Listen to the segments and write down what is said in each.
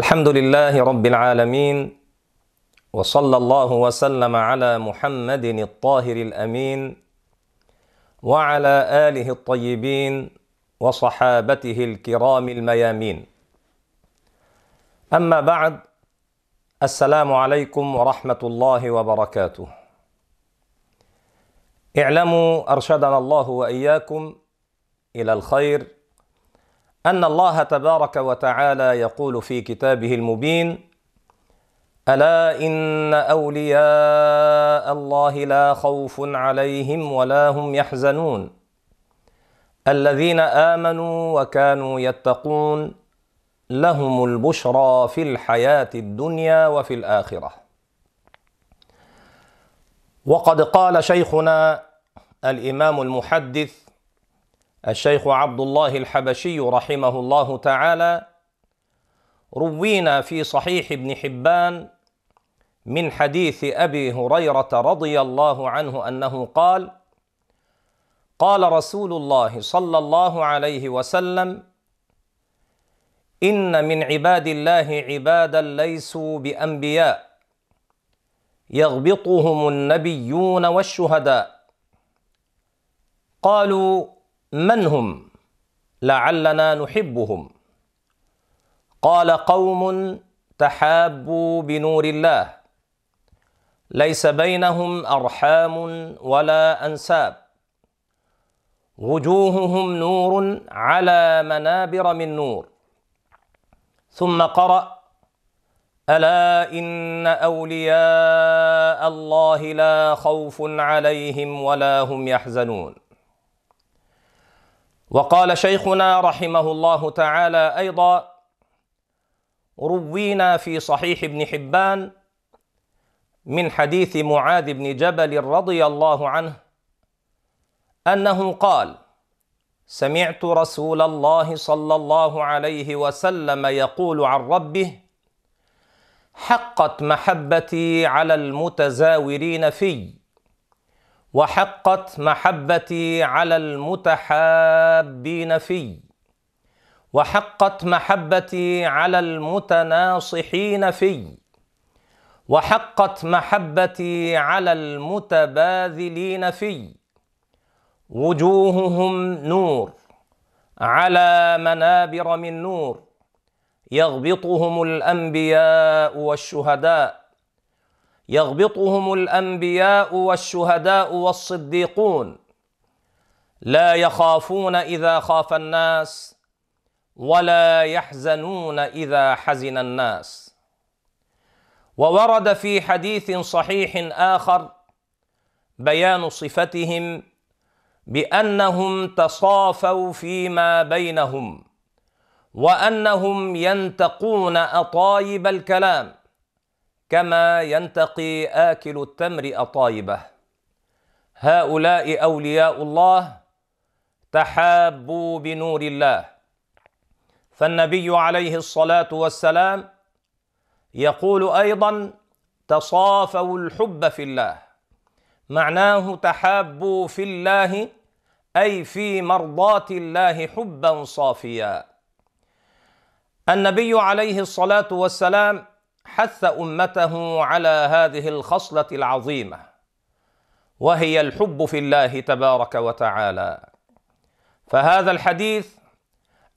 الحمد لله رب العالمين وصلى الله وسلم على محمد الطاهر الأمين وعلى آله الطيبين وصحابته الكرام الميامين. أما بعد السلام عليكم ورحمة الله وبركاته. اعلموا أرشدنا الله وإياكم إلى الخير أن الله تبارك وتعالى يقول في كتابه المبين ألا إن أولياء الله لا خوف عليهم ولا هم يحزنون. الذين آمنوا وكانوا يتقون لهم البشرى في الحياة الدنيا وفي الآخرة. وقد قال شيخنا الإمام المحدث الشيخ عبد الله الحبشي رحمه الله تعالى روينا في صحيح ابن حبان من حديث أبي هريرة رضي الله عنه أنه قال قال رسول الله صلى الله عليه وسلم إن من عباد الله عبادا ليسوا بأنبياء يغبطهم النبيون والشهداء. قالوا من هم لعلنا نحبهم؟ قال قوم تحابوا بنور الله. ليس بينهم أرحام ولا أنساب. وجوههم نور على منابر من نور. ثم قرأ ألا إن أولياء الله لا خوف عليهم ولا هم يحزنون. وقال شيخنا رحمه الله تعالى أيضا روينا في صحيح ابن حبان من حديث معاذ بن جبل رضي الله عنه أنه قال سمعت رسول الله صلى الله عليه وسلم يقول عن ربه حقت محبتي على المتزاورين في وحقت محبتي على المتحابين في وحقت محبتي على المتناصحين في وحقت محبتي على المتباذلين في. وجوههم نور على منابر من نور يغبطهم الأنبياء والشهداء. يغبطهم الأنبياء والشهداء والصديقون. لا يخافون إذا خاف الناس ولا يحزنون إذا حزن الناس. وورد في حديث صحيح آخر بيان صفتهم بأنهم تصافوا فيما بينهم وأنهم ينتقون أطايب الكلام. كما ينتقي آكل التمر أطايبه. هؤلاء أولياء الله تحابوا بنور الله. فالنبي عليه الصلاة والسلام يقول أيضا تصافوا الحب في الله معناه تحابوا في الله أي في مرضاة الله حبا صافيا النبي عليه الصلاة والسلام حث أمته على هذه الخصلة العظيمة وهي الحب في الله تبارك وتعالى. فهذا الحديث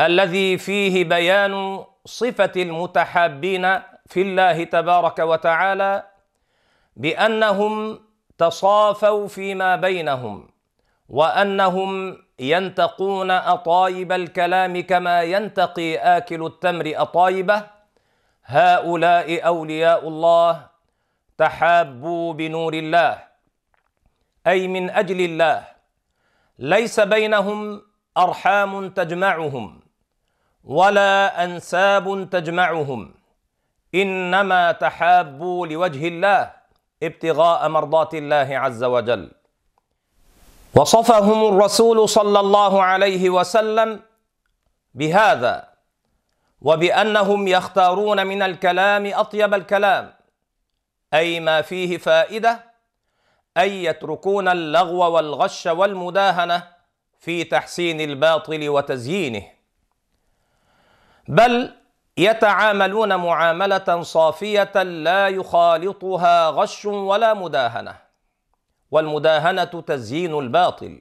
الذي فيه بيان صفة المتحابين في الله تبارك وتعالى بأنهم تصافوا فيما بينهم وأنهم ينتقون أطايب الكلام كما ينتقي آكل التمر أطايبه هؤلاء أولياء الله تحابوا بنور الله أي من أجل الله. ليس بينهم أرحام تجمعهم ولا أنساب تجمعهم. إنما تحابوا لوجه الله ابتغاء مرضات الله عز وجل. وصفهم الرسول صلى الله عليه وسلم بهذا. وبأنهم يختارون من الكلام أطيب الكلام أي ما فيه فائدة أي يتركون اللغو والغش والمداهنة في تحسين الباطل وتزيينه. بل يتعاملون معاملة صافية لا يخالطها غش ولا مداهنة والمداهنة تزيين الباطل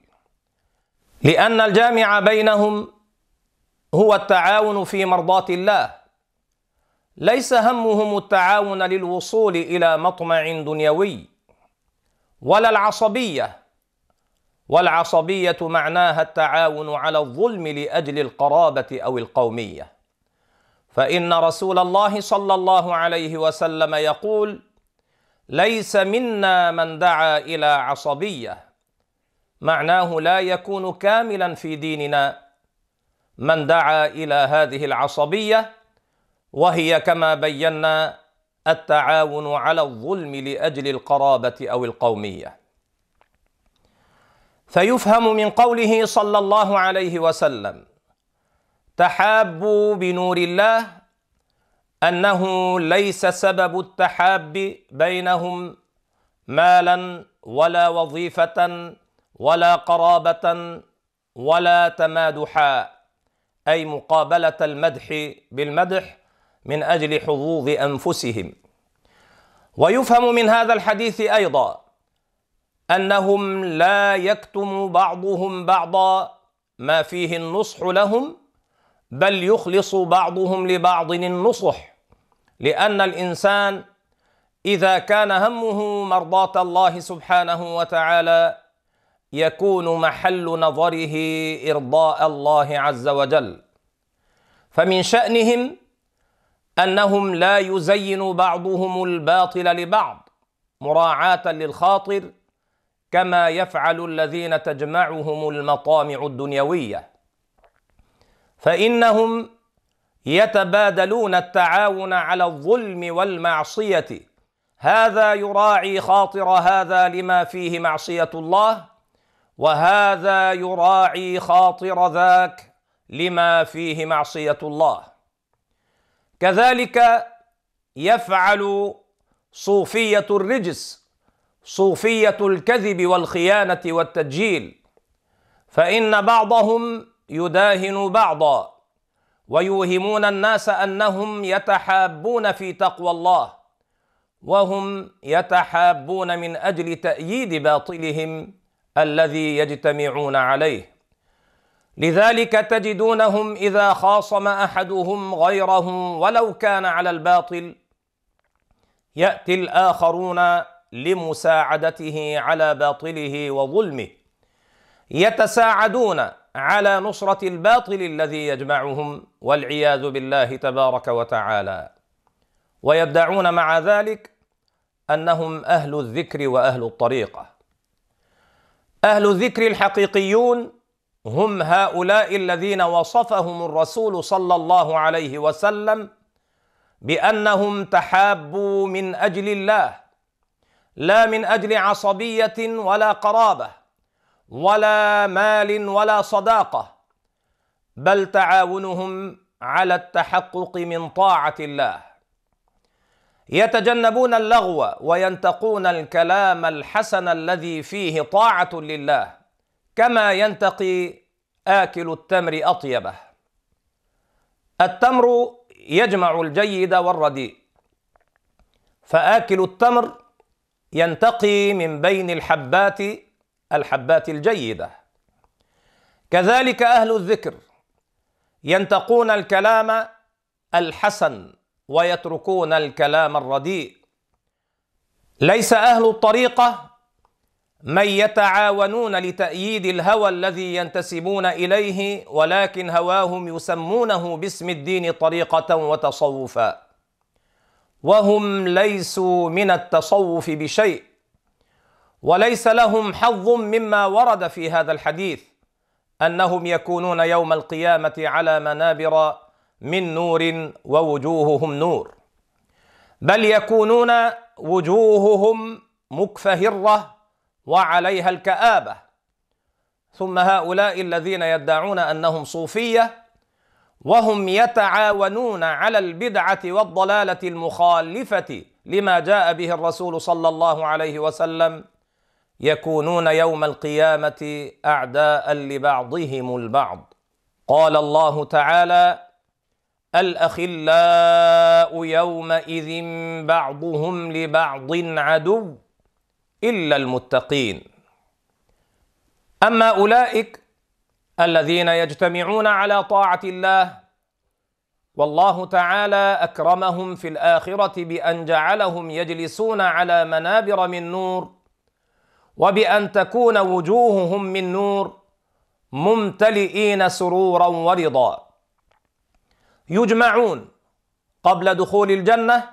لأن الجامع بينهم هو التعاون في مرضاة الله. ليس همهم التعاون للوصول إلى مطمع دنيوي ولا العصبية والعصبية معناها التعاون على الظلم لأجل القرابة أو القومية. فإن رسول الله صلى الله عليه وسلم يقول ليس منا من دعا إلى عصبية معناه لا يكون كاملا في ديننا. من دعا إلى هذه العصبية وهي كما بينا التعاون على الظلم لأجل القرابة أو القومية. فيفهم من قوله صلى الله عليه وسلم تحابوا بنور الله أنه ليس سبب التحاب بينهم مالا ولا وظيفة ولا قرابة ولا تمادحا أي مقابلة المدح بالمدح من أجل حظوظ أنفسهم. ويفهم من هذا الحديث أيضا أنهم لا يكتم بعضهم بعضا ما فيه النصح لهم بل يخلص بعضهم لبعض النصح. لأن الإنسان إذا كان همه مرضاة الله سبحانه وتعالى يكون محل نظره إرضاء الله عز وجل. فمن شأنهم أنهم لا يزين بعضهم الباطل لبعض مراعاة للخاطر كما يفعل الذين تجمعهم المطامع الدنيوية. فإنهم يتبادلون التعاون على الظلم والمعصية. هذا يراعي خاطر هذا لما فيه معصية الله وهذا يراعي خاطر ذاك لما فيه معصية الله. كذلك يفعل صوفية الرجس صوفية الكذب والخيانة والتدجيل فإن بعضهم يداهن بعضا ويوهمون الناس أنهم يتحابون في تقوى الله وهم يتحابون من أجل تأييد باطلهم الذي يجتمعون عليه. لذلك تجدونهم إذا خاصم أحدهم غيره ولو كان على الباطل يأتي الآخرون لمساعدته على باطله وظلمه. يتساعدون على نصرة الباطل الذي يجمعهم والعياذ بالله تبارك وتعالى. ويدعون مع ذلك أنهم أهل الذكر وأهل الطريقة. أهل الذكر الحقيقيون هم هؤلاء الذين وصفهم الرسول صلى الله عليه وسلم بأنهم تحابوا من أجل الله لا من أجل عصبية ولا قرابة ولا مال ولا صداقة بل تعاونهم على التحقق من طاعة الله. يتجنبون اللغو وينتقون الكلام الحسن الذي فيه طاعة لله كما ينتقي آكل التمر أطيبه. التمر يجمع الجيد والرديء فآكل التمر ينتقي من بين الحبات الحبات الجيدة. كذلك أهل الذكر ينتقون الكلام الحسن ويتركون الكلام الرديء. ليس أهل الطريقة من يتعاونون لتأييد الهوى الذي ينتسبون إليه ولكن هواهم يسمونه باسم الدين طريقة وتصوفا. وهم ليسوا من التصوف بشيء وليس لهم حظ مما ورد في هذا الحديث أنهم يكونون يوم القيامة على منابر من نور ووجوههم نور. بل يكونون وجوههم مكفهرة وعليها الكآبة. ثم هؤلاء الذين يدعون أنهم صوفية وهم يتعاونون على البدعة والضلالة المخالفة لما جاء به الرسول صلى الله عليه وسلم. يكونون يوم القيامة أعداء لبعضهم البعض. قال الله تعالى الأخلاء يومئذ بعضهم لبعض عدو إلا المتقين. أما أولئك الذين يجتمعون على طاعة الله والله تعالى أكرمهم في الآخرة بأن جعلهم يجلسون على منابر من نور وبأن تكون وجوههم من نور ممتلئين سرورا ورضا. يجمعون قبل دخول الجنة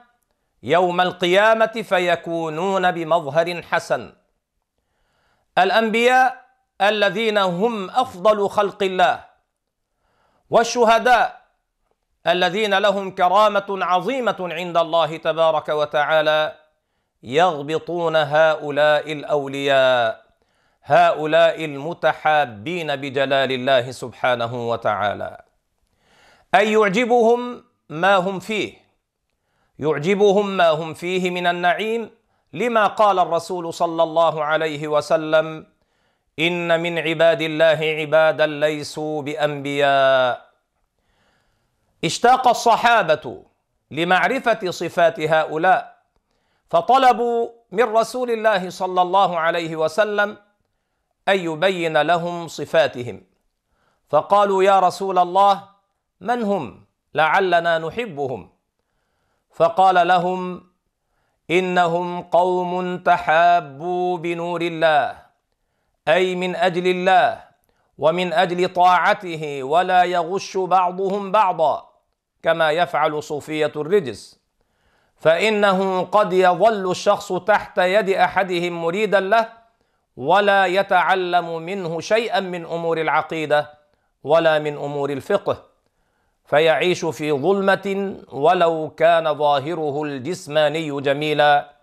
يوم القيامة فيكونون بمظهر حسن. الأنبياء الذين هم أفضل خلق الله والشهداء الذين لهم كرامة عظيمة عند الله تبارك وتعالى يغبطون هؤلاء الأولياء هؤلاء المتحابين بجلال الله سبحانه وتعالى. أي يعجبهم ما هم فيه. يعجبهم ما هم فيه من النعيم لما قال الرسول صلى الله عليه وسلم إن من عباد الله عبادا ليسوا بأنبياء. اشتاق الصحابة لمعرفة صفات هؤلاء فطلبوا من رسول الله صلى الله عليه وسلم أن يبين لهم صفاتهم. فقالوا يا رسول الله من هم لعلنا نحبهم فقال لهم إنهم قوم تحابوا بنور الله أي من أجل الله ومن أجل طاعته ولا يغش بعضهم بعضا كما يفعل صوفية الرجس. فإنه قد يظل الشخص تحت يد أحدهم مريدا له ولا يتعلم منه شيئا من أمور العقيدة ولا من أمور الفقه. فيعيش في ظلمة ولو كان ظاهره الجسماني جميلا.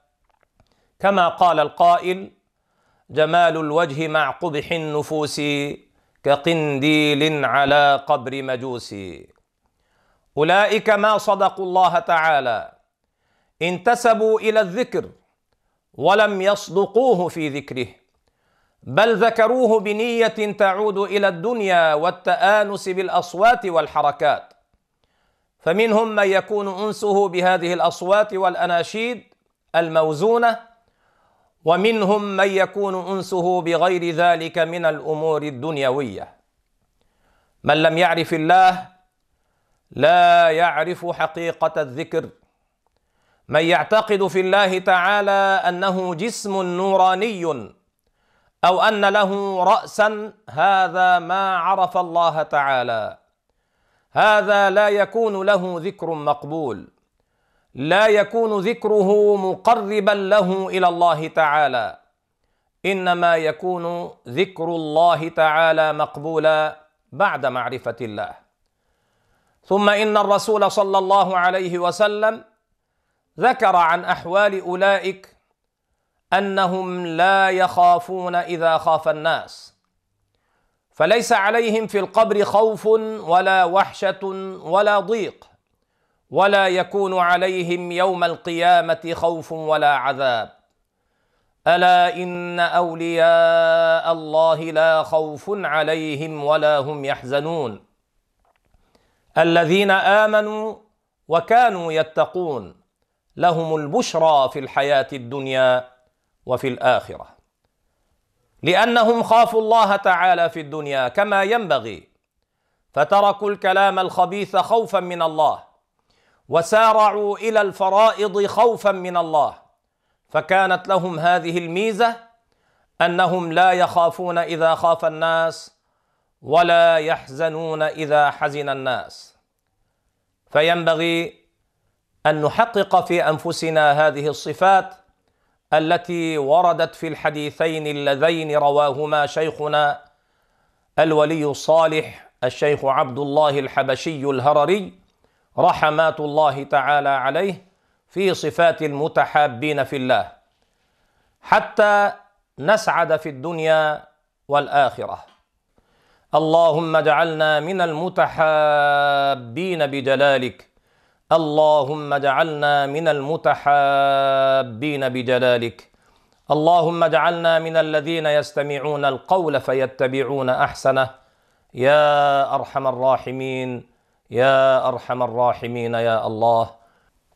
كما قال القائل جمال الوجه مع قبح النفوس كقنديل على قبر مجوس أولئك ما صدقوا الله تعالى انتسبوا إلى الذكر ولم يصدقوه في ذكره. بل ذكروه بنية تعود إلى الدنيا والتآنس بالأصوات والحركات. فمنهم من يكون أنسه بهذه الأصوات والأناشيد الموزونة ومنهم من يكون أنسه بغير ذلك من الأمور الدنيوية. من لم يعرف الله لا يعرف حقيقة الذكر. من يعتقد في الله تعالى أنه جسم نوراني أو أن له راسا هذا ما عرف الله تعالى. هذا لا يكون له ذكر مقبول. لا يكون ذكره مقربا له إلى الله تعالى. إنما يكون ذكر الله تعالى مقبولا بعد معرفة الله. ثم إن الرسول صلى الله عليه وسلم ذكر عن أحوال أولئك أنهم لا يخافون إذا خاف الناس. فليس عليهم في القبر خوف ولا وحشة ولا ضيق ولا يكون عليهم يوم القيامة خوف ولا عذاب. ألا إن أولياء الله لا خوف عليهم ولا هم يحزنون. الذين آمنوا وكانوا يتقون لهم البشرى في الحياة الدنيا وفي الآخرة. لأنهم خافوا الله تعالى في الدنيا كما ينبغي فتركوا الكلام الخبيث خوفا من الله وسارعوا إلى الفرائض خوفا من الله. فكانت لهم هذه الميزة أنهم لا يخافون إذا خاف الناس ولا يحزنون إذا حزن الناس. فينبغي أن نحقق في أنفسنا هذه الصفات التي وردت في الحديثين اللذين رواهما شيخنا الولي الصالح الشيخ عبد الله الحبشي الهرري رحمات الله تعالى عليه في صفات المتحابين في الله. حتى نسعد في الدنيا والآخرة. اللهم اجعلنا من المتحابين بجلالك. اللهم اجعلنا من المتحابين بجلالك. اللهم اجعلنا من الذين يستمعون القول فيتبعون أحسنه. يا أرحم الراحمين يا أرحم الراحمين يا الله.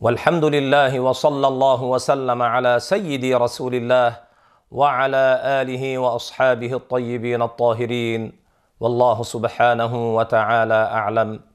والحمد لله وصلى الله وسلم على سيدي رسول الله وعلى آله وأصحابه الطيبين الطاهرين. والله سبحانه وتعالى أعلم.